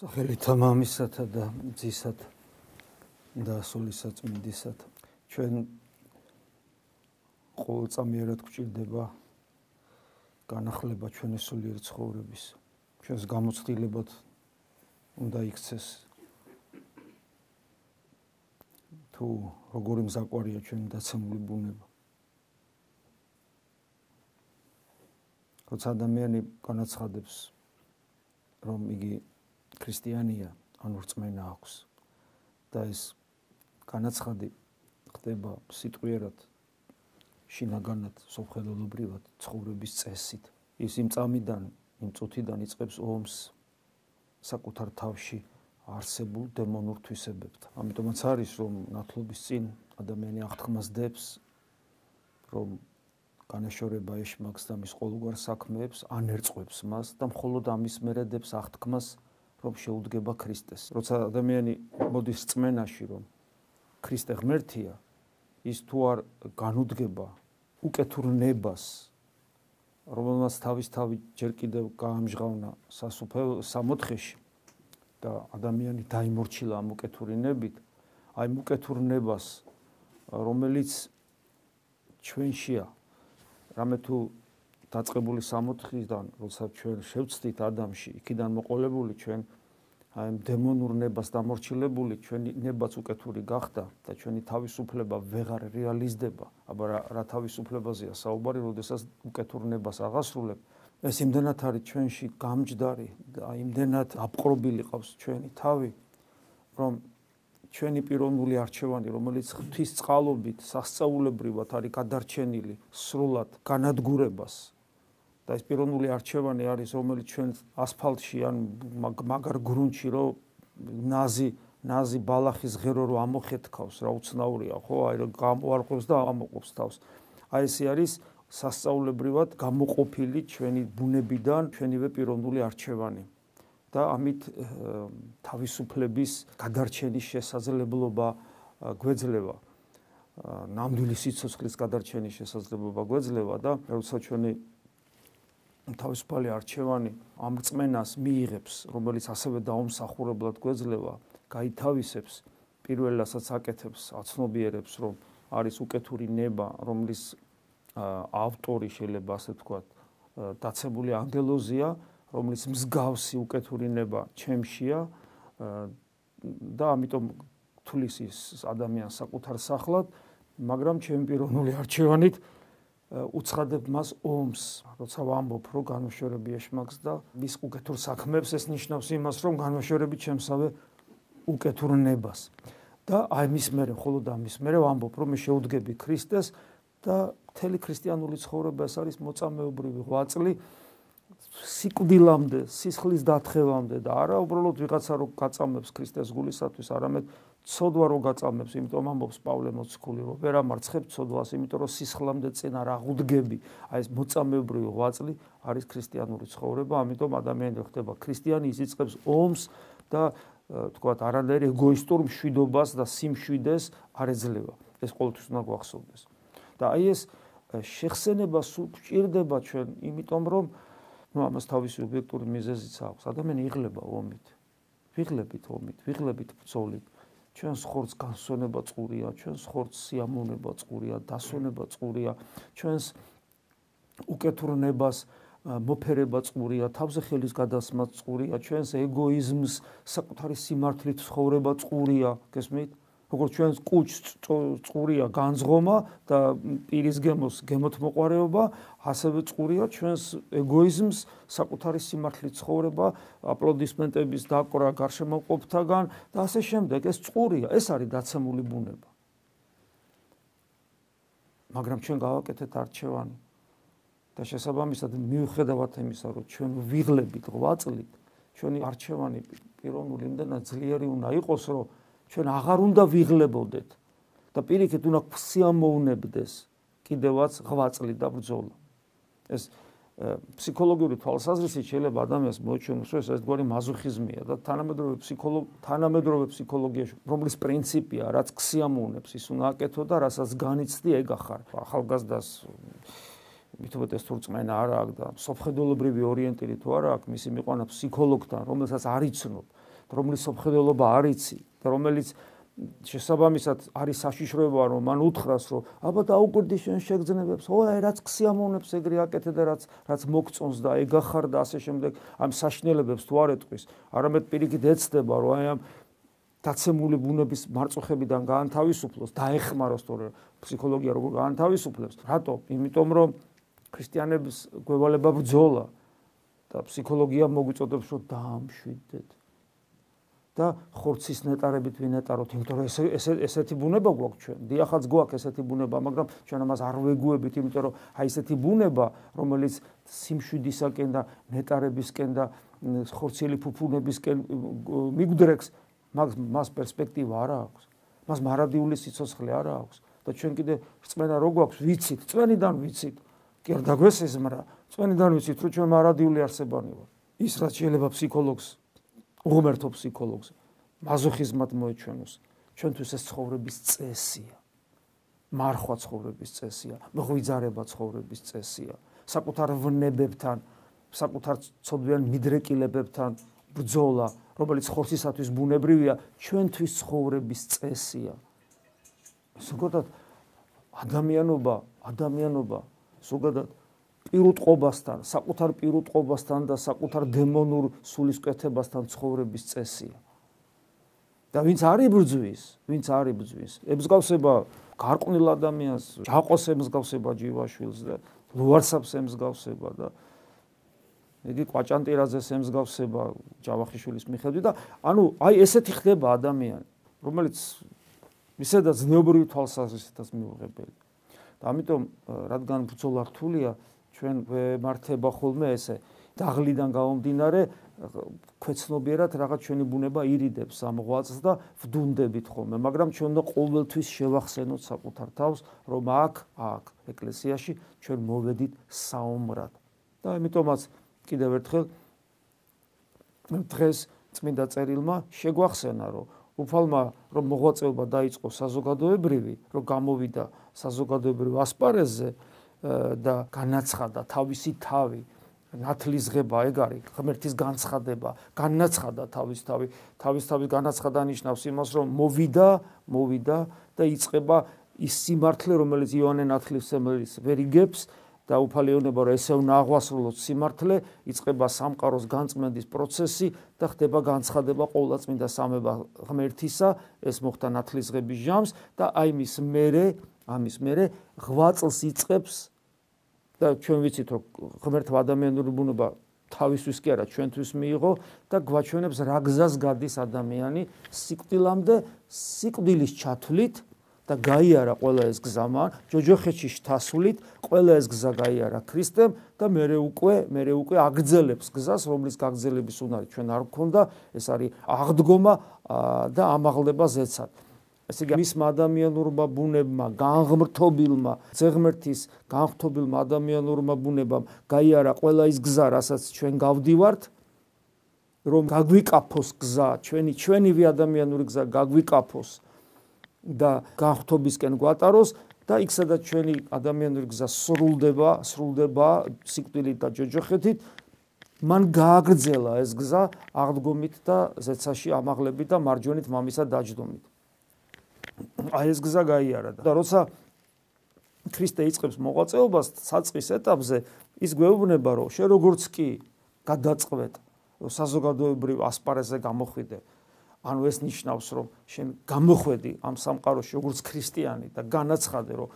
სახელითა მამისათა და ძისათა და სულისაწმინდისათა ჩვენ ყოველწამიერად გვჭირდება განახლება ჩვენი სულიერ ცხოვრების ჩვენს გამოცდილებად უნდა იქცეს თუ როგორი მზაყვარია ჩვენი დაცემული ბუნება. როცა ადამიანი განაცხადებს რომ იგი ქრისტიანია, ანუ რწმენა აქვს და ეს განაცხადი ხდება სიტყვიერად შინაგანად, სოფხედელობრივად, ცხოვრების წესით. ის იმ წამიდან, იმ წუთიდან იწყებს ომს საკუთარ თავში არსებულ დემონურ თვისებებთან. ამიტომაც არის რომ ნათლობის წინ ადამიანი აღთქმას დებს რომ განაშორება ეშმაკს და მის ყოველგვარ საქმეებს ანერწყვებს მას და მხოლოდ ამის მერედებს აღთქმას რომ შეუდგება ქრისტეს. როცა ადამიანი მოდის წმენაში, რომ ქრისტე ღმერთია, ის თუ არ განუდგება უკეთურნებას, რომელმაც თავისთავად ჯერ კიდევ გაამჟღავნა სასუფევ სამოთხეში და ადამიანი დაიმორჩილა ამ უკეთურინებით, აი უკეთურნებას, რომელიც ჩვენშია, რამე თუ დაწყებული სამოთხისგან, როცა ჩვენ შევცდით ადამიანში, იქიდან მოყოლებული ჩვენ აი დემონურ ნებას დამორჩილებული, ჩვენი ნებაც უკეთური გახდა და ჩვენი თავისუფლება ვეღარ რეალიზდება. აბა რა თავისუფლებაზეა საუბარი, როდესაც უკეთურ ნებას აღასრულებ, ეს იმდენად არის ჩვენში გამჯდარი და იმდენად აპყრობილი ყავს ჩვენი თავი, რომ ჩვენი პიროვნული არჩევანი, რომელიც ღვთის წყალობით სასწაულებრივად არის გადარჩენილი სრულად განადგურებას და ეს პიროვნული არჩევანი არის რომელიც ჩვენ ასფალტში ან მაგარ გრუნტში რო ნაზი ნაზი ბალახის ღერო რო ამოხეთქავს რა უცნაურია ხო? აი რომ გამოარყოს და ამოყოფს თავს. აი ესე არის სასწაულებრივად გამოყოფილი ჩვენი ბუნებიდან ჩვენივე პიროვნული არჩევანი. და ამით თავისუფლების გადარჩენის შესაძლებლობა გვეძლევა. ნამდვილი სიცოცხლის გადარჩენის შესაძლებლობა გვეძლევა და როცა ჩვენი თავისუფალი არჩევანი ამ წმენას მიიღებს, რომელიც ასევე დაუმსახურებლად გვეძლევა, გაითავისებს პირველასაც აკეთებს, აცნობიერებს, რომ არის უკეთური ნება, რომლის ავტორი შეიძლება ასე ვთქვათ, დაცებული ანგელოზია, რომლის მსგავსი უკეთური ნება ჩემშია და ამიტომ თulis ის ადამიანს საკუთარ სახლად, მაგრამ ჩემი პიროვნული არჩევანით უცხადებ მას ომს, როცა ვამბობ, რომ განუშორები ეშმაკს და მის უკეთურ საქმებს ეს ნიშნავს იმას, რომ განუშორები ჩემსავე უკეთურ ნებას. და აი მის მერე, მხოლოდ ამის მერე ვამბობ, რომ მე შეუდგები ქრისტეს და მთელი ქრისტიანული ცხოვრება ეს არის მოწამეობრივი ღვაწლი სიკვდილამდე, სისხლის დათხევამდე და არა უბრალოდ ვიღაცა რო გაწამებს ქრისტეს გულისათვის, არამედ ცოდვა რო გაწამებს, იმიტომ ამბობს პავლე მოციქული, რომ ვერ ამარცხებ ცოდვას, იმიტომ რომ სისხლამდე წინ არ აღუდგები. აი ეს მოწამეობრივი ღვაწლი არის ქრისტიანული ცხოვრება, ამიტომ ადამიანი ხდება ქრისტიანი, ის იწყებს ომს და თქვათ არანაირ ეგოისტურ მშვიდობას და სიმშვიდეს არ ეძლევა. ეს ყოველთვის უნდა გვახსოვდეს. და აი ეს შეხსენება სულ გვჭირდება ჩვენ, იმიტომ რომ ну ამას თავისი ობიექტური მიზეზიც აქვს. ადამიანი იღლება ომით. ვიღლებით ომით, ვიღლებით ბრძოლით. ჩვენს ხორცს განსონება წყურია, ჩვენს ხორცს სიამოვნება წყურია, დასონება წყურია, ჩვენს უკეთურნებას მოფერება წყურია, თავზე ხელის გადასმა წყურია, ჩვენს ეგოიზმს საკუთარი სიმართლით ცხოვრება წყურია, გესმით? როგორც ჩვენს კუჩს წყურია განძღომა და პირის გემოს გემოთ მოყარეობა, ასევე წყურია ჩვენს ეგოიზმს, საკუთარი სიმართლით ცხოვრება, აპლოდისმენტების დაკვრა გარშემოყოფთაგან და ასე შემდეგ. ეს წყურია, ეს არის დაცემული ბუნება. მაგრამ ჩვენ გავაკეთეთ არჩევანი და შესაბამისად მიუხედავად იმისა, რომ ჩვენ ვიღლებით ღვაწლით, ჩვენი არჩევანი პიროვნული იმდენად ძლიერი უნდა იყოს, რომ ჩვენ აღარ უნდა ვიღლებოდეთ და პირიქით უნდა ქსიამოვნებდეს კიდევაც ღვაწლი და ბრძოლა. ეს ფსიქოლოგიური თვალსაზრისით შეიძლება ადამიანს მოჩვენოს, ეს ერთგვარი მაზოხიზმია და თანამედროვე ფსიქოლოგ თანამედროვე ფსიქოლოგიაში რომლის პრინციპია, რაც ქსიამოვნებს, ის უნდა აკეთო და რასაც განიცდი ეგახარ. ახალგაზრდას მithobet ეს თურწმენა არა აქვს და სოფხედულობრივი ორიენტირი თუ არა აქვს, მისი მიყვანა ფსიქოლოგთან, რომელსაც არ იცნობ. რომლის სოფხედელობა არ იცი და რომელიც შესაბამისად არის საშიშროება რომ მან უთხრას რომ აბა დაუკვირდი შენ შეგძნებებს ო აი რაც ქსიამოვნებს ეგრე აკეთე და რაც რაც მოგწონს და ეგახარ და ასე შემდეგ. ამ საშნელებებს თუ არ ეტყვის არამედ პირიქით ეცდება რომ აი ამ დაცემული ბუნების მარწუხებიდან გაანთავისუფლოს დაეხმაროს თორე ფსიქოლოგია როგორ გაანთავისუფლებს. რატო? იმიტომ რომ ქრისტიანების გვევალება ბრძოლა და ფსიქოლოგია მოგვიწოდებს რომ დაამშვიდეთ და ხორცის ნეტარებით ვინეტაროთ, იმიტომ რომ ესე ესე ესეთი ბუნება გვაქვს ჩვენ. დიახაც გვაქვს ესეთი ბუნება, მაგრამ ჩვენ ამას არ ვეგუებით, იმიტომ რომ აი ესეთი ბუნება, რომელიც სიმშვიდისაკენ და ნეტარებისკენ და ხორციელი ფუფუნებისკენ მიგვდრეკს, მას მას პერსპექტივა არ აქვს. მას მარადიული სიცოცხლე არ აქვს და ჩვენ კიდე რწმენა რო გვაქვს, ვიცით, წვენიდან ვიცით. კი არ დაგვესიზმრა, წვენიდან ვიცით, რომ ჩვენ მარადიული არსებანი ვართ. ის რაც შეიძლება ფსიქოლოგს უღმერთო ფსიქოლოგს მაზოხიზმად მოეჩვენოს. ჩვენთვის ეს ცხოვრების წესია. მარხვა ცხოვრების წესია. მღვიძარება ცხოვრების წესია. საკუთარ ვნებებთან საკუთარ ცოდვიან მიდრეკილებებთან ბრძოლა რომელიც ხორცისათვის ბუნებრივია ჩვენთვის ცხოვრების წესია. ზოგადად ადამიანობა ადამიანობა ზოგადად პირუტყობასთან, საკუთარ პირუტყობასთან და საკუთარ დემონურ სულისკვეთებასთან ცხოვრების წესია. და ვინც არ იბრძვის, ვინც არ იბრძვის, ებსგავსება გარყვნილ ადამიანს, ჯაყოს ემსგავსება ჯივაშვილს და ლუარსაბს ემსგავსება და იგი ყვაჭანტირაძეს ემსგავსება ჯავახიშვილის მიხედვით და ანუ აი ესეთი ხდება ადამიანი, რომელიც ისედაც ზნეობრივი თვალსაზრისითაც მიუღებელი. და ამიტომ რადგან ბრძოლა რთულია, ჩვენ ვემართება ხოლმე ესე. დაღლიდან გამომდინარე ქვეცნობიერად რაღაც ჩვენი ბუნება ირიდებს ამ ღვაწს და ვდუნდებით ხოლმე მაგრამ ჩვენ და ყოველთვის შევახსენოთ საკუთარ თავს რომ აქ აქ ეკლესიაში ჩვენ მოვედით საომრად. და ამიტომაც კიდევ ერთხელ დღეს წმინდა წერილმა შეგვახსენა რომ უფალმა რომ მოღვაწეობა დაიწყო საზოგადოებრივი რომ გამოვიდა საზოგადოებრივ ასპარეზზე და განაცხადა თავისი თავი. ნათლისღება ეგ არის ღმერთის განცხადება. განაცხადა თავის თავი. თავის თავის განაცხადა ნიშნავს იმას რომ მოვიდა მოვიდა და იწება ის სიმართლე რომელიც იოანე ნათლისმცემლის ვერიგებს და უფალიონება რომ ესე უნდა აღვასრულოთ სიმართლე იწება სამყაროს განწმენდის პროცესი და ხდება განცხადება ყოვლადწმინდა სამება ღმერთისა ეს მოხდა ნათლისღების ჟამს და აი მის მერე ამის მერე ღვაწლს იწებს და ჩვენ ვიცით რომ ღმერთმა ადამიანური ბუნება თავისთვის კი არა ჩვენთვის მიიღო და გვაჩვენებს რა გზას გადის ადამიანი სიკვდილამდე სიკვდილის ჩათვლით და გაიარა ყველა ეს გზამა ჯოჯოხეთში შთასულით ყველა ეს გზა გაიარა ქრისტემ და მეરે უკვე მეરે უკვე აგძელებს გზას რომლის გაგძელების უნარი ჩვენ არ გქონდა ეს არის აღდგომა და ამაღლება ზეცად ესე იგი მის ადამიანურმა ბუნებმა, განღმრთობილმა, ზეღმერთის განღრთობილმა ადამიანურმა ბუნებამ გაიარა ყველა ის გზა, რასაც ჩვენ გავდივართ, რომ გაგვიკაფოს გზა, ჩვენი ჩვენივე ადამიანური გზა გაგვიკაფოს და განღრთობისკენ გვატაროს და იქ სადაც ჩვენი ადამიანური გზა სრულდება, სრულდება სიკვდილით და ჯოჯოხეთით, მან გააგრძელა ეს გზა აღდგომით და ზეცაში ამაღლებით და მარჯვენით მამისა დაჯდომით. აი ეს გზა გაიარა და. როცა ქრისტე იწყებს მოღვაწეობას საწყის ეტაპზე ის გვეუბნება რომ შე როგორც კი გადაწყვეტ საზოგადოებრივ ასპარეზზე გამოხვიდე. ანუ ეს ნიშნავს რომ შენ გამოხვედი ამ სამყაროში როგორც ქრისტიანი და განაცხადე რომ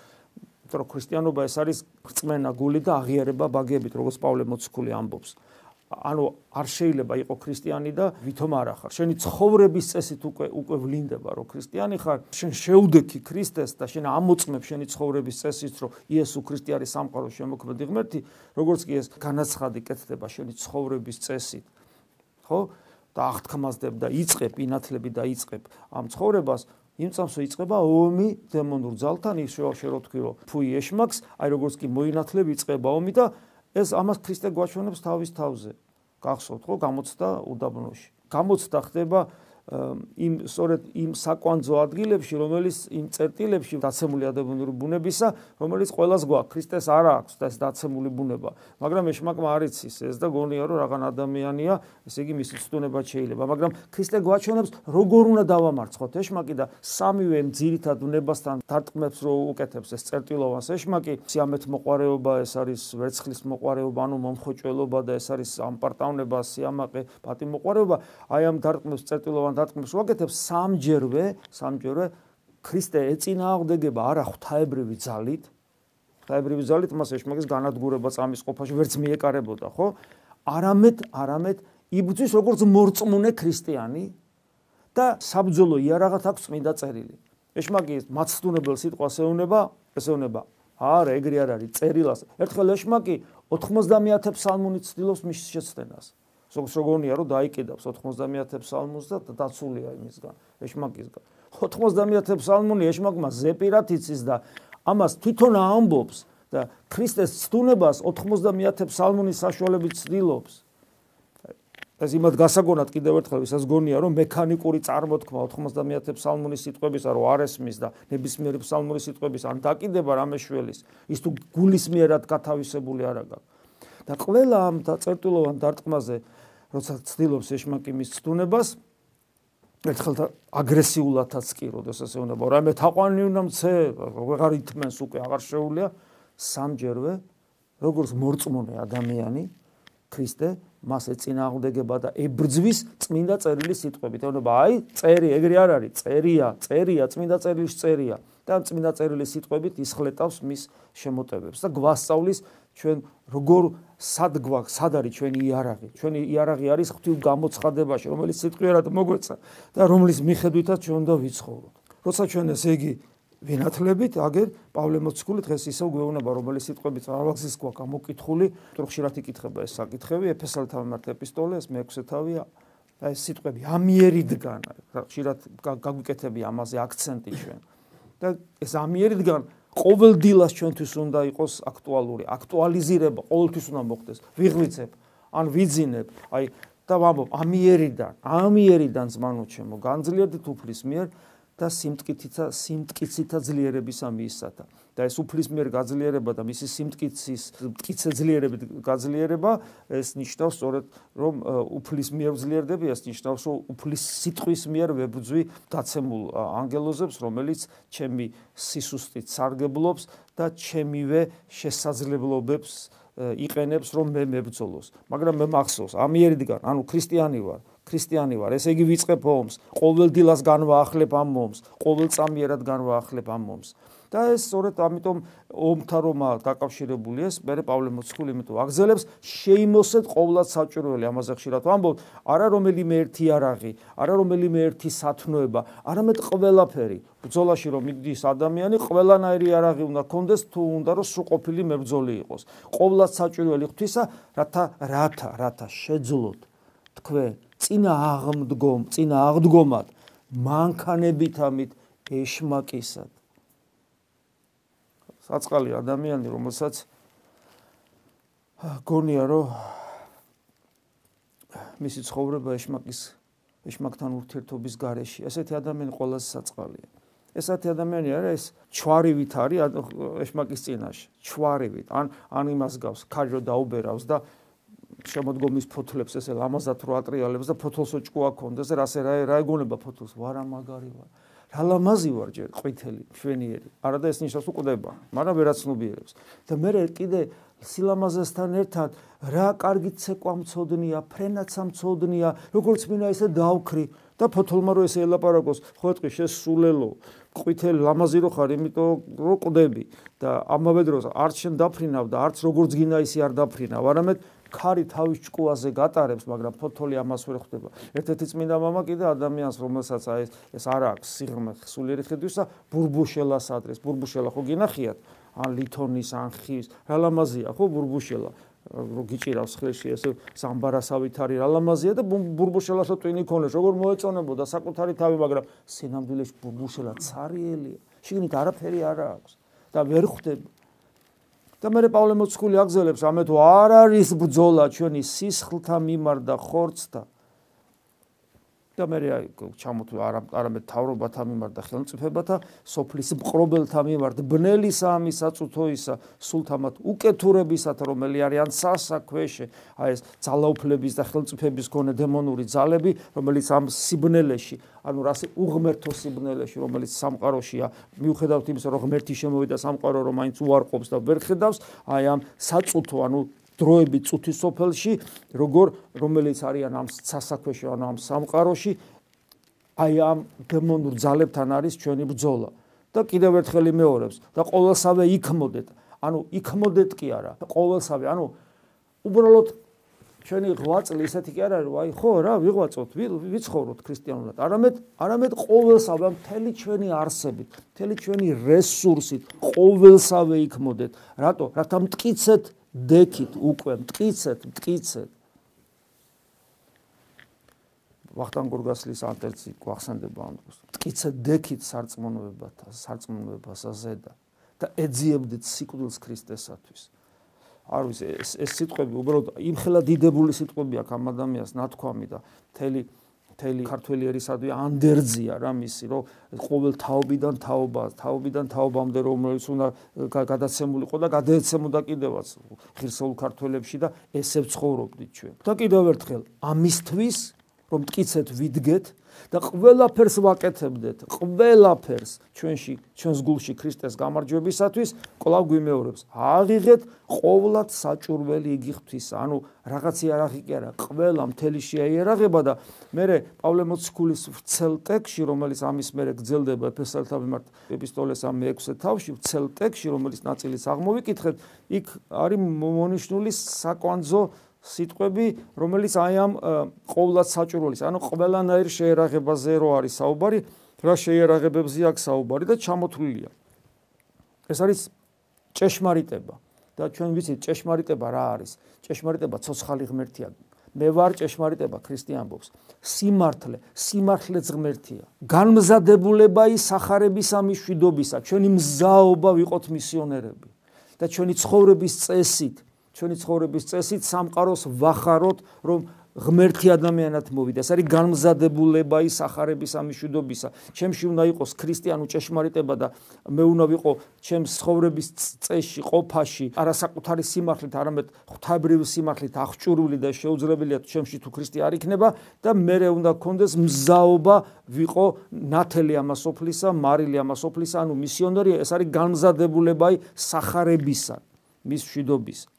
რომ ქრისტიანობა ეს არის რწმენა გული და აღიარება ბაგებით როგორც პავლე მოციქული ამბობს ანუ არ შეიძლება იყო ქრისტიანი და ვითომ არ ახარ. შენი ცხოვრების წესით უკვე უკვე ვლინდება რომ ქრისტიანი ხარ. შენ შეუდექი ქრისტეს და შენ ამოწმებ შენი ცხოვრების წესით რომ იესო ქრისტე არის სამყაროს შემოქმედი ღმერთი, როგორც კი ეს განაცხადი კეთდება შენი ცხოვრების წესით. ხო? და აღთქმასდებ და იწებ ინათლები და იწებ ამ ცხოვრებას იმ წამსო იწება ომი დემონურ ძალთან ის შევა თქვი რომ ფუი ეშმაკს აი როგორც კი მოინათლები იწება ომი და ეს ამას ქრისტე გვაჩვენებს თავის თავზე. გახსოვთ ხო გამოცდა უდაბნოში. გამოცდა ხდება იმ სწორედ იმ საკვანძო ადგილებში, რომელიც იმ წერტილებში დაცემული ადამიანური ბუნებისა, რომელიც ყოველას გვაქვს, ქრისტეს არ აქვს და ეს დაცემული ბუნება. მაგრამ ეშმაკმა არ იცის ეს და გონია რომ რაღაც ადამიანია, ესე იგი მისი ცდუნება შეიძლება, მაგრამ ქრისტე გვაჩვენებს როგორ უნდა დავამარცხოთ. ეშმაკი და სამივე ძირითად უნებასთან დარტყმებს რო უკეთებს ეს წერტილოვანს. ეშმაკი, სიამეთ მოყარეობა, ეს არის ვერცხლის მოყარეობა, ანუ მომხოჭველობა და ეს არის ამპარტავნება, სიამაყე, პატიმოყარეობა, აი ამ დარტყმებს წერტილოვან დარტყმებს ვაკეთებს სამჯერვე, სამჯერვე ქრისტე ეწინააღმდეგება არა ღვთაებრივი ძალით. ღვთაებრივი ძალით მას ეშმაკის განადგურება წამის ყოფაში ვერც მიეკარებოდა, ხო? არამედ, არამედ იბძვის როგორც მორწმუნე ქრისტიანი და საბძოლო იარაღად აქვს წმინდა წერილი. ეშმაკი მაცდუნებელ სიტყვას ეუნება, ესეუნება. არა, ეგრე არ არის, წერილას. ერთხელ ეშმაკი 90 ფსალმუნი ცდილობს მის შეცდენას. ზოგს როგორია რომ დაიკიდავს 90 ფსალმუნს და დაცულია იმისგან, ეშმაკისგან. 90 ფსალმუნი ეშმაკმა ზეპირად იცის და ამას თვითონ ამბობს და ქრისტეს ცდუნებას 90 ფსალმუნის საშუალებით ცდილობს. ეს იმად გასაგონად კიდევ ერთხელ ვისაც გონია რომ მექანიკური წარმოთქმა 90 ფსალმუნის სიტყვებისა რომ არ ესმის და ნებისმიერი ფსალმუნის სიტყვების ან დაკიდება რამეშველის ის თუ გულისმიერად გათავისებული არ აქვს. და ყველა ამ დაწერტილოვან დარტყმაზე როცა ცდილობს ეშმაკი მის ცდუნებას ერთხელ აგრესიულადაც კი როდესაც ეუბნება რა მე თაყვანი უნდა მცე აღარ ითმენს უკვე აღარ შეუულია სამჯერვე როგორც მორწმუნე ადამიანი ქრისტე მას ეწინააღმდეგება და ებრძვის წმინდა წერილის სიტყვებით. ეუბნება აი წერი ეგრე არ არის, წერია, წერია, წმინდა წერილის წერია. და წმინდა წერილის სიტყვებით ისხლეტავს მის შემოტევებს და გვასწავლის ჩვენ როგორ სად გვაქვს სად არის ჩვენი იარაღი? ჩვენი იარაღი არის ღვთის გამოცხადებაში რომელიც სიტყვიერად მოგვეცა და რომლის მიხედვითაც ჩვენ უნდა ვიცხოვროთ როცა ჩვენ ესე იგი ვინათლებით აგერ პავლე მოციქული დღეს ისევ გვეუბნება რომელიც სიტყვებით აღაქსის გვაქვს გამოკითხული ტროხშირად იკითხება ეს საკითხები ეფესალთა მიმართ ეპისტოლე ეს მეექვსე თავია ეს სიტყვები ამიერიდან ხშირად გაგვიკეთები ამაზე აქცენტი ჩვენ. და ეს ამიერიდან ყოველდილას ჩვენთვის უნდა იყოს აქტუალური, აქტუალიზირება ყოველთვის უნდა მოხდეს. ვიღვიცებ, ან ვიძინებ, აი და ვამბობ, ამიერიდან, ამიერიდან ზმანო ჩემო, განძლიერ თუფლის მიერ და სიმტკიცითა სიმტკიცითა ძლიერებისა მისათა. და ეს უფლის მიერ გაძლიერება და მისი სიმტკიცის მტკიცე ძლიერებით გაძლიერება ეს ნიშნავს სწორედ რომ უფლის მიერ ძლიერდები ეს ნიშნავს რომ უფლის სიტყვის მიერ ვებძვი დაცემულ ანგელოზებს რომელიც ჩემი სისუსტით სარგებლობს და ჩემივე შესაძლებლობებს იყენებს რომ მე მებრძოლოს მაგრამ მე მახსოვს ამიერიდან ანუ ქრისტიანი ვარ ქრისტიანი ვარ. ესე იგი ვიწყებ ომს. ყოველ დილას განვაახლებ ამ ომს. ყოველ წამიერად განვაახლებ ამ ომს. და ეს სწორედ ამიტომ ომთა რომა დაკავშირებული ეს მე პავლე მოციქული იმიტომ აგზელებს შეიმოსეთ ყოვლად საჭიროელი. ამაზე ხშირად ვამბობ არა რომელიმე ერთი არაღი არა რომელიმე ერთი სათნოება არამედ ყველაფერი. ბრძოლაში რომ მიდის ადამიანი ყველანაირი არაღი უნდა კონდეს თუ უნდა რომ სრულყოფილი მებრძოლი იყოს. ყოვლად საჭიროელი ღვთისა რათა რათა რათა შეძლოთ თქვენ წინა აღმდგომ წინა აღდგომად მანქანებით ამით ეშმაკისად საწყალი ადამიანი, რომელსაც გონია, რომ მისი ცხოვრება ეშმაკის ეშმაკთან ურთიერთობის გარეშე. ესეთი ადამიანი ყველაზე საწყალია. ესეთი ადამიანი არა ეს ჩვარივით არის ეშმაკის წინაშე, ჩვარივით. ან ან იმას გავს, ქაჯო დაუბერავს და შემოდგომის ფოთლებს ესე ლამაზად რო ატრიალებს და ფოთოლსო ჭკუა კონდეს, რასე რა რა ეგონება ფოთოლს, ვარა მაგარი ვარ. რა ლამაზი ვარ ჯერ ყვითელი შვენიერი არა და ეს ნიშნავს უკვდება მაგრამ ვერაცნობიერებს და მე კიდე სილამაზესთან ერთად რა კარგი ცეკვამწოდნია ფრენაცამწოდნია როგორც მინდა ესე დავქრი და ფოთოლმა რო ესე ელაპარაკოს ხო ეთქი შესულელო ყვითელი ლამაზი რო ხარ იმიტომ რო ყდები და ამავე დროს არც შენ დაფრინავ და არც როგორც გინდა ისი არ დაფრინავ არამედ ქარი თავის ჭკუაზე გატარებს, მაგრამ ფოთოლი ამას ვერ ხვდება. ერთ-ერთი წმინდა მამა კიდე ადამიანს, რომელსაც აი ეს არ აქვს სიღრმე სულიერი ხედვისა, ბურბუშელას ადრეს. ბურბუშელა ხო გინახიათ? ან ლითონის, ან ხის, რა ლამაზია ხო ბურბუშელა? რო გიჭირავს ხელში ესე სამბარასავით არის რა ლამაზია და ბურბუშელასა ტვინი ქონეს როგორ მოეწონებოდა საკუთარი თავი მაგრამ სინამდვილეში ბურბუშელა ცარიელია შიგნით არაფერი არ აქვს და ვერ ხვდება და მე პავლე მოციქული აგზელებს ამეთ არ არის ბძოლა ჩვენი სისხლთა მიმართ და ხორცთა და მე ჩამოთვლა არა არამედ თავრობათა მიმართ და ხელმწიფებათა სოფლის მყრობელთა მიმართ ბნელი სამი საწუთოისა სულთამად უკეთურებისათ რომელი არიან სასაქვეშე აი ეს ძალაუფლების და ხელმწიფების გონე დემონური ძალები რომელიც ამ სიბნელეში ანუ რასი უღმერთო სიბნელეში რომელიც სამყაროშია მიუხედავთ იმისა რომ ღმერთი შემოვიდა სამყარო რომ აინც უარყოფს და ვერ ხედავს აი ამ საწუთო ანუ დროები წუთის სოფელში, როგორ რომელიც არიან ამ სასაქვეში ანუ ამ სამყაროში აი ამ დემონურ ძალებთან არის ჩვენი ბრძოლა. და კიდევ ერთხელ მეორებს და ყოველსავე იქმოდეთ. ანუ იქმოდეთ კი არა, ყოველსავე, ანუ უბრალოდ ჩვენი ღვაწლი ისეთი კი არ არის, აი ხო რა ვიღვაწოთ, ვიცხოვროთ ქრისტიანულად. არამედ არამედ ყოველსავე მთელი ჩვენი არსებით, მთელი ჩვენი რესურსით ყოველსავე იქმოდეთ. რატო? რათა მткиცეთ მდექით უკვე, მткиცეთ, მткиცეთ. ვახტანგ გორგასლის ანტერცი გვახსენდება ამ დროს. მткиცეთ, დექით სარწმუნოებათა, სარწმუნოებასა ზედა და ეძიებდეთ სიკვდილს ქრისტესათვის. არ ვიცი, ეს ეს სიტყვები უბრალოდ იმხელა დიდებული სიტყვები აქვს ამ ადამიანს ნათქვამი და მთელი მთელი ქართველი ერისადმი ანდერძია რა მისი რომ ყოველ თაობიდან თაობა თაობიდან თაობამდე რომელიც უნდა გადაცემულიყო და გადაეცემოდა კიდევაც ღირსეულ ქართველებში და ესე ცხოვრობდით ჩვენ. და კიდევ ერთხელ ამისთვის რომ მткиცეთ ვიდგეთ და ყველაფერს ვაკეთებდეთ, ყველაფერს ჩვენში, ჩვენს გულში ქრისტეს გამარჯვებისათვის, კვლავ გვიმეორებს. აღიღეთ ყოვლად საჭურველი იგი ღვთისა. ანუ რაღაცი არაღი კი არა, ყველა მთელი შეაიერაღება და მე პავლე მოციქულის ვრცელ ტექსში, რომელიც ამის მერე გძელდება ეფესალთა მიმართ ეპისტოლეს ამ მეექვსე თავში, ვრცელ ტექსში, რომელიც ნაწილიც აღმოვიკითხეთ, იქ არის მონიშნული საკვანძო სიტყვები, რომელიც აი ამ ყოვლად საჭურველის, ანუ ყველანაირ შეერაღებაზე რო არის საუბარი, რა შეერაღებებზე აქვს საუბარი და ჩამოთვლილია. ეს არის ჭეშმარიტება და ჩვენ ვიცით ჭეშმარიტება რა არის? ჭეშმარიტება ცოცხალი ღმერთია. მე ვარ ჭეშმარიტება ქრისტიანობს. სიმართლე, სიმართლე ღმერთია. განმზადებულება ის სახარებისა მიშვიდობისა, ჩვენი მზაობა ვიყოთ მისიონერები და ჩვენი ცხოვრების წესით ჩვენი ცხოვრების წესით სამყაროს ვახაროთ, რომ ღმერთი ადამიანად მოვიდა. ეს არის განმზადებულება ის ახარების ამიშვიდობისა. ჩემში უნდა იყოს ქრისტიანული ჭეშმარიტება და მე უნდა ვიყო ჩემს ცხოვრების წესში, ყოფაში, არასაკუთარი სიმართლით, არამედ ღვთაებრივი სიმართლით აღჭურვილი და შეუძლებელია ჩემში თუ ქრისტე არ იქნება და მე უნდა გქონდეს მზაობა ვიყო ნათელი ამასოფლისა, მარილი ამასოფლისა, ანუ მისიონერი, ეს არის განმზადებულება ის ახარებისა, მის შვიდობისა.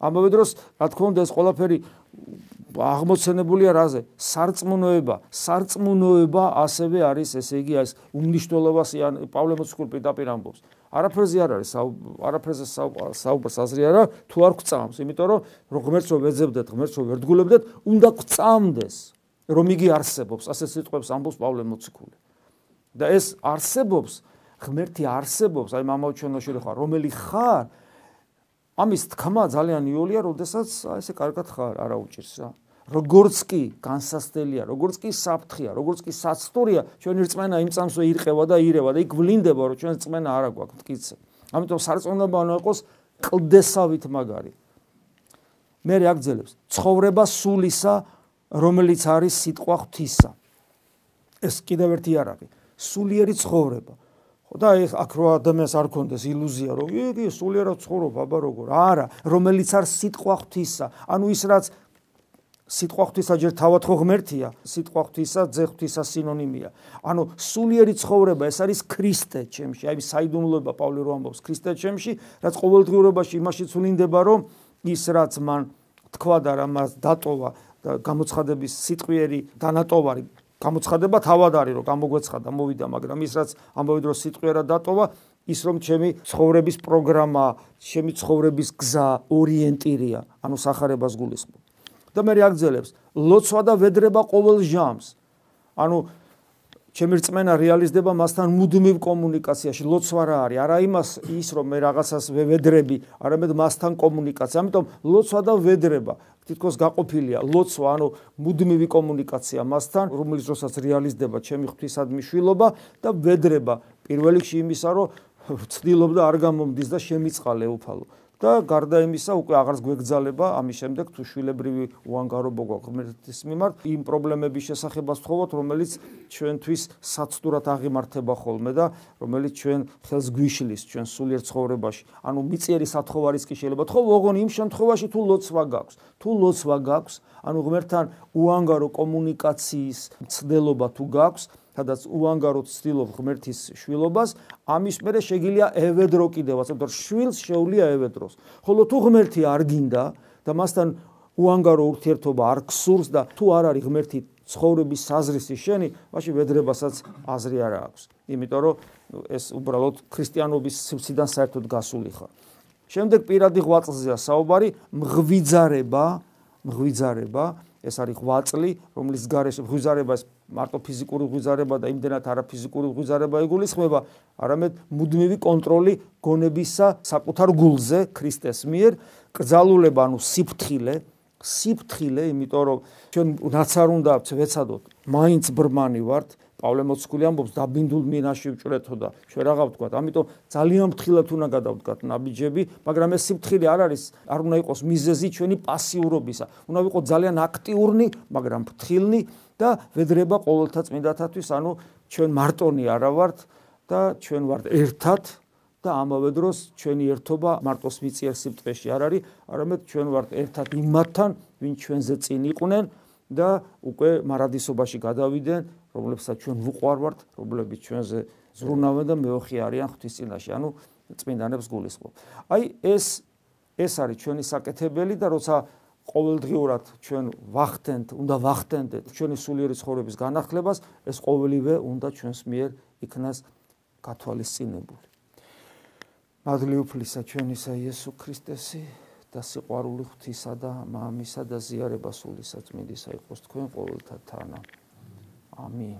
ამავე დროს რა თქმა უნდა ეს ყველაფერი აღმოცენებულია რაზე? სარწმუნოება, სარწმუნოება ასევე არის ესე იგი ეს უმნიშვნელოვანესი ან პავლე მოციქული პირდაპირ ამბობს. არაფერზე არ არის, არაფერზე საუბარს აზრი არა, თუ არ გვწამს, იმიტომ რომ ღმერთს რო ვეძებდეთ, ღმერთს რო ვერდგულებდეთ, უნდა გვწამდეს, რომ იგი არსებობს, ასე სიტყვებს ამბობს პავლე მოციქული. და ეს არსებობს, ღმერთი არსებობს, აი მამაჩვენოში ხარ, რომელი ხარ, ამის თქმა ძალიან იოლია, როდესაც ესე კარგად ხარ, არა უჭირს რა. როგორც კი განსასწელია, როგორც კი საფრთხეა, როგორც კი საცდურია, ჩვენი რწმენა იმ წამსვე ირყევა და ირევა და იქ ვლინდება, რომ ჩვენ რწმენა არა გვაქვს მткиცე. ამიტომ სარწმუნოებანი იყოს კლდესავით მაგარი. მე რეაგძელებს ცხოვრება სულისა, რომელიც არის სიტყვა ღვთისა. ეს კიდევ ერთი არაგი. სულიერი ცხოვრება. ხო და ეს აქ რო ადამიანს არ კონდეს ილუზია რომ იგი სულიერად ცხოვრობ აბა როგორ? არა რომელიც არ სიტყვა ღვთისა. ანუ ის რაც სიტყვა ღვთისა ჯერ თავად ხო ღმერთია სიტყვა ღვთისა ძე ღვთისა სინონიმია. ანუ სულიერი ცხოვრება ეს არის ქრისტე ჩემში. აი საიდუმლოება პავლე რო ამბობს ქრისტე ჩემში რაც ყოველდღიურობაში იმაში ცვლინდება რომ ის რაც მან თქვა და რამას დატოვა და გამოცხადების სიტყვიერი დანატოვარი გამოცხადება თავად არის რომ გამოგვეცხადა მოვიდა მაგრამ ის რაც ამავე დროს სიტყვიერად დატოვა ის რომ ჩემი ცხოვრების პროგრამა ჩემი ცხოვრების გზა ორიენტირია ანუ сахарებას გულისხმობ. და მე აგძელებს ლოცვა და ვედრება ყოველ ჟამს. ანუ ჩემი რწმენა რეალიზდება მასთან მუდმივ კომუნიკაციაში. ლოცვა რა არის. არა იმას ის რომ მე რაღაცას ვედრები არამედ მასთან კომუნიკაცია. ამიტომ ლოცვა და ვედრება თითქოს გაყოფილია. ლოცვა ანუ მუდმივი კომუნიკაცია მასთან რომელიც როსაც რეალიზდება ჩემი ღვთისადმი შვილობა და ვედრება. პირველ რიგში იმისა რომ ცდილობდა არ გამომდის და შემიწყალე უფალო და გარდა იმისა უკვე აღარს გვეგზალება ამის შემდეგ თუ შვილებრივი უანგარობა გვაქვს. ღმერთის მიმართ იმ პრობლემების შესახებას ვთხოვოთ რომელიც ჩვენთვის საცდურად აღიმართება ხოლმე და რომელიც ჩვენ ხელს გვიშლის ჩვენ სულიერ ცხოვრებაში. ანუ მიწიერი სათხოვარის კი შეიძლება. თქო ოღონ იმ შემთხვევაში თუ ლოცვა გაქვს თუ ლოცვა გაქვს ანუ ღმერთთან უანგარო კომუნიკაციის მცდელობა თუ გაქვს სადაც უანგაროდ ცდილობ ღმერთის შვილობას, ამის მერე შეგიძლია ევედრო კიდევაც, იმიტომ რომ შვილს შეუძლია ევედროს. ხოლო თუ ღმერთი არ გინდა და მასთან უანგარო ურთიერთობა არ გსურს და თუ არ არის ღმერთი ცხოვრების საზრისი შენი, მაშინ ვედრებასაც აზრი არ აქვს. იმიტომ რომ ეს უბრალოდ ქრისტიანობის სივრციდან საერთოდ გასული ხარ. შემდეგ პირადი ღვაწლზეა საუბარი, მღვიძარება, მღვიძარება, ეს არის ღვაწლი, რომლის გარეშე ღვიძარებას მარტო ფიზიკური ღვიძარება და იმდენად არაფიზიკური ღვიძარება იგულისხმება, არამედ მუდმივი კონტროლი გონებისა საკუთარ გულზე ქრისტეს მიერ, კრძალულება, ანუ სიფთხილე, სიფთხილე, იმიტომ რომ ჩვენ რაც არ უნდა ვეცადოთ, მაინც ბრმანი ვართ, პავლე მოციქული ამბობს დაბინდულ მინაში ვჭრეთო და ჩვენ რაღა ვთქვა ამიტომ ძალიან ფრთხილად უნდა გადავდგათ ნაბიჯები მაგრამ ეს სიფთხილე არ არის არ უნდა იყოს მიზეზი ჩვენი პასიურობისა. უნდა ვიყო ძალიან აქტიურნი მაგრამ ფრთხილნი და ვედრება ყოველთა წმინდათათვის. ანუ ჩვენ მარტონი არა ვართ და ჩვენ ვართ ერთად და ამავე დროს ჩვენი ერთობა მარტოს მიწიერ სიფტყეში არ არის არამედ ჩვენ ვართ ერთად იმათთან ვინ ჩვენზე წინ იყვნენ და უკვე მარადისობაში გადავიდნენ რომლებსაც ჩვენ ვუყვარვართ, რომლებიც ჩვენზე ზრუნავენ და მეოხი არიან ღვთისწინაში, ანუ წმინდანებს გულისხმობ. აი ეს ეს არის ჩვენი საკეთებელი და როცა ყოველდღიურად ჩვენ ვახტენთ, უნდა ვახტენდეთ ჩვენი სულიერი ცხოვრების განახლებას, ეს ყოველივე უნდა ჩვენს მიერ იქნას გათვალისწინებული. მადლი უფლისა ჩვენისა იესო ქრისტესი და სიყვარული ღვთისა და მამისა და ზიარება სულისა წმინდისა იყოს თქვენ ყოველთა თანა. 阿米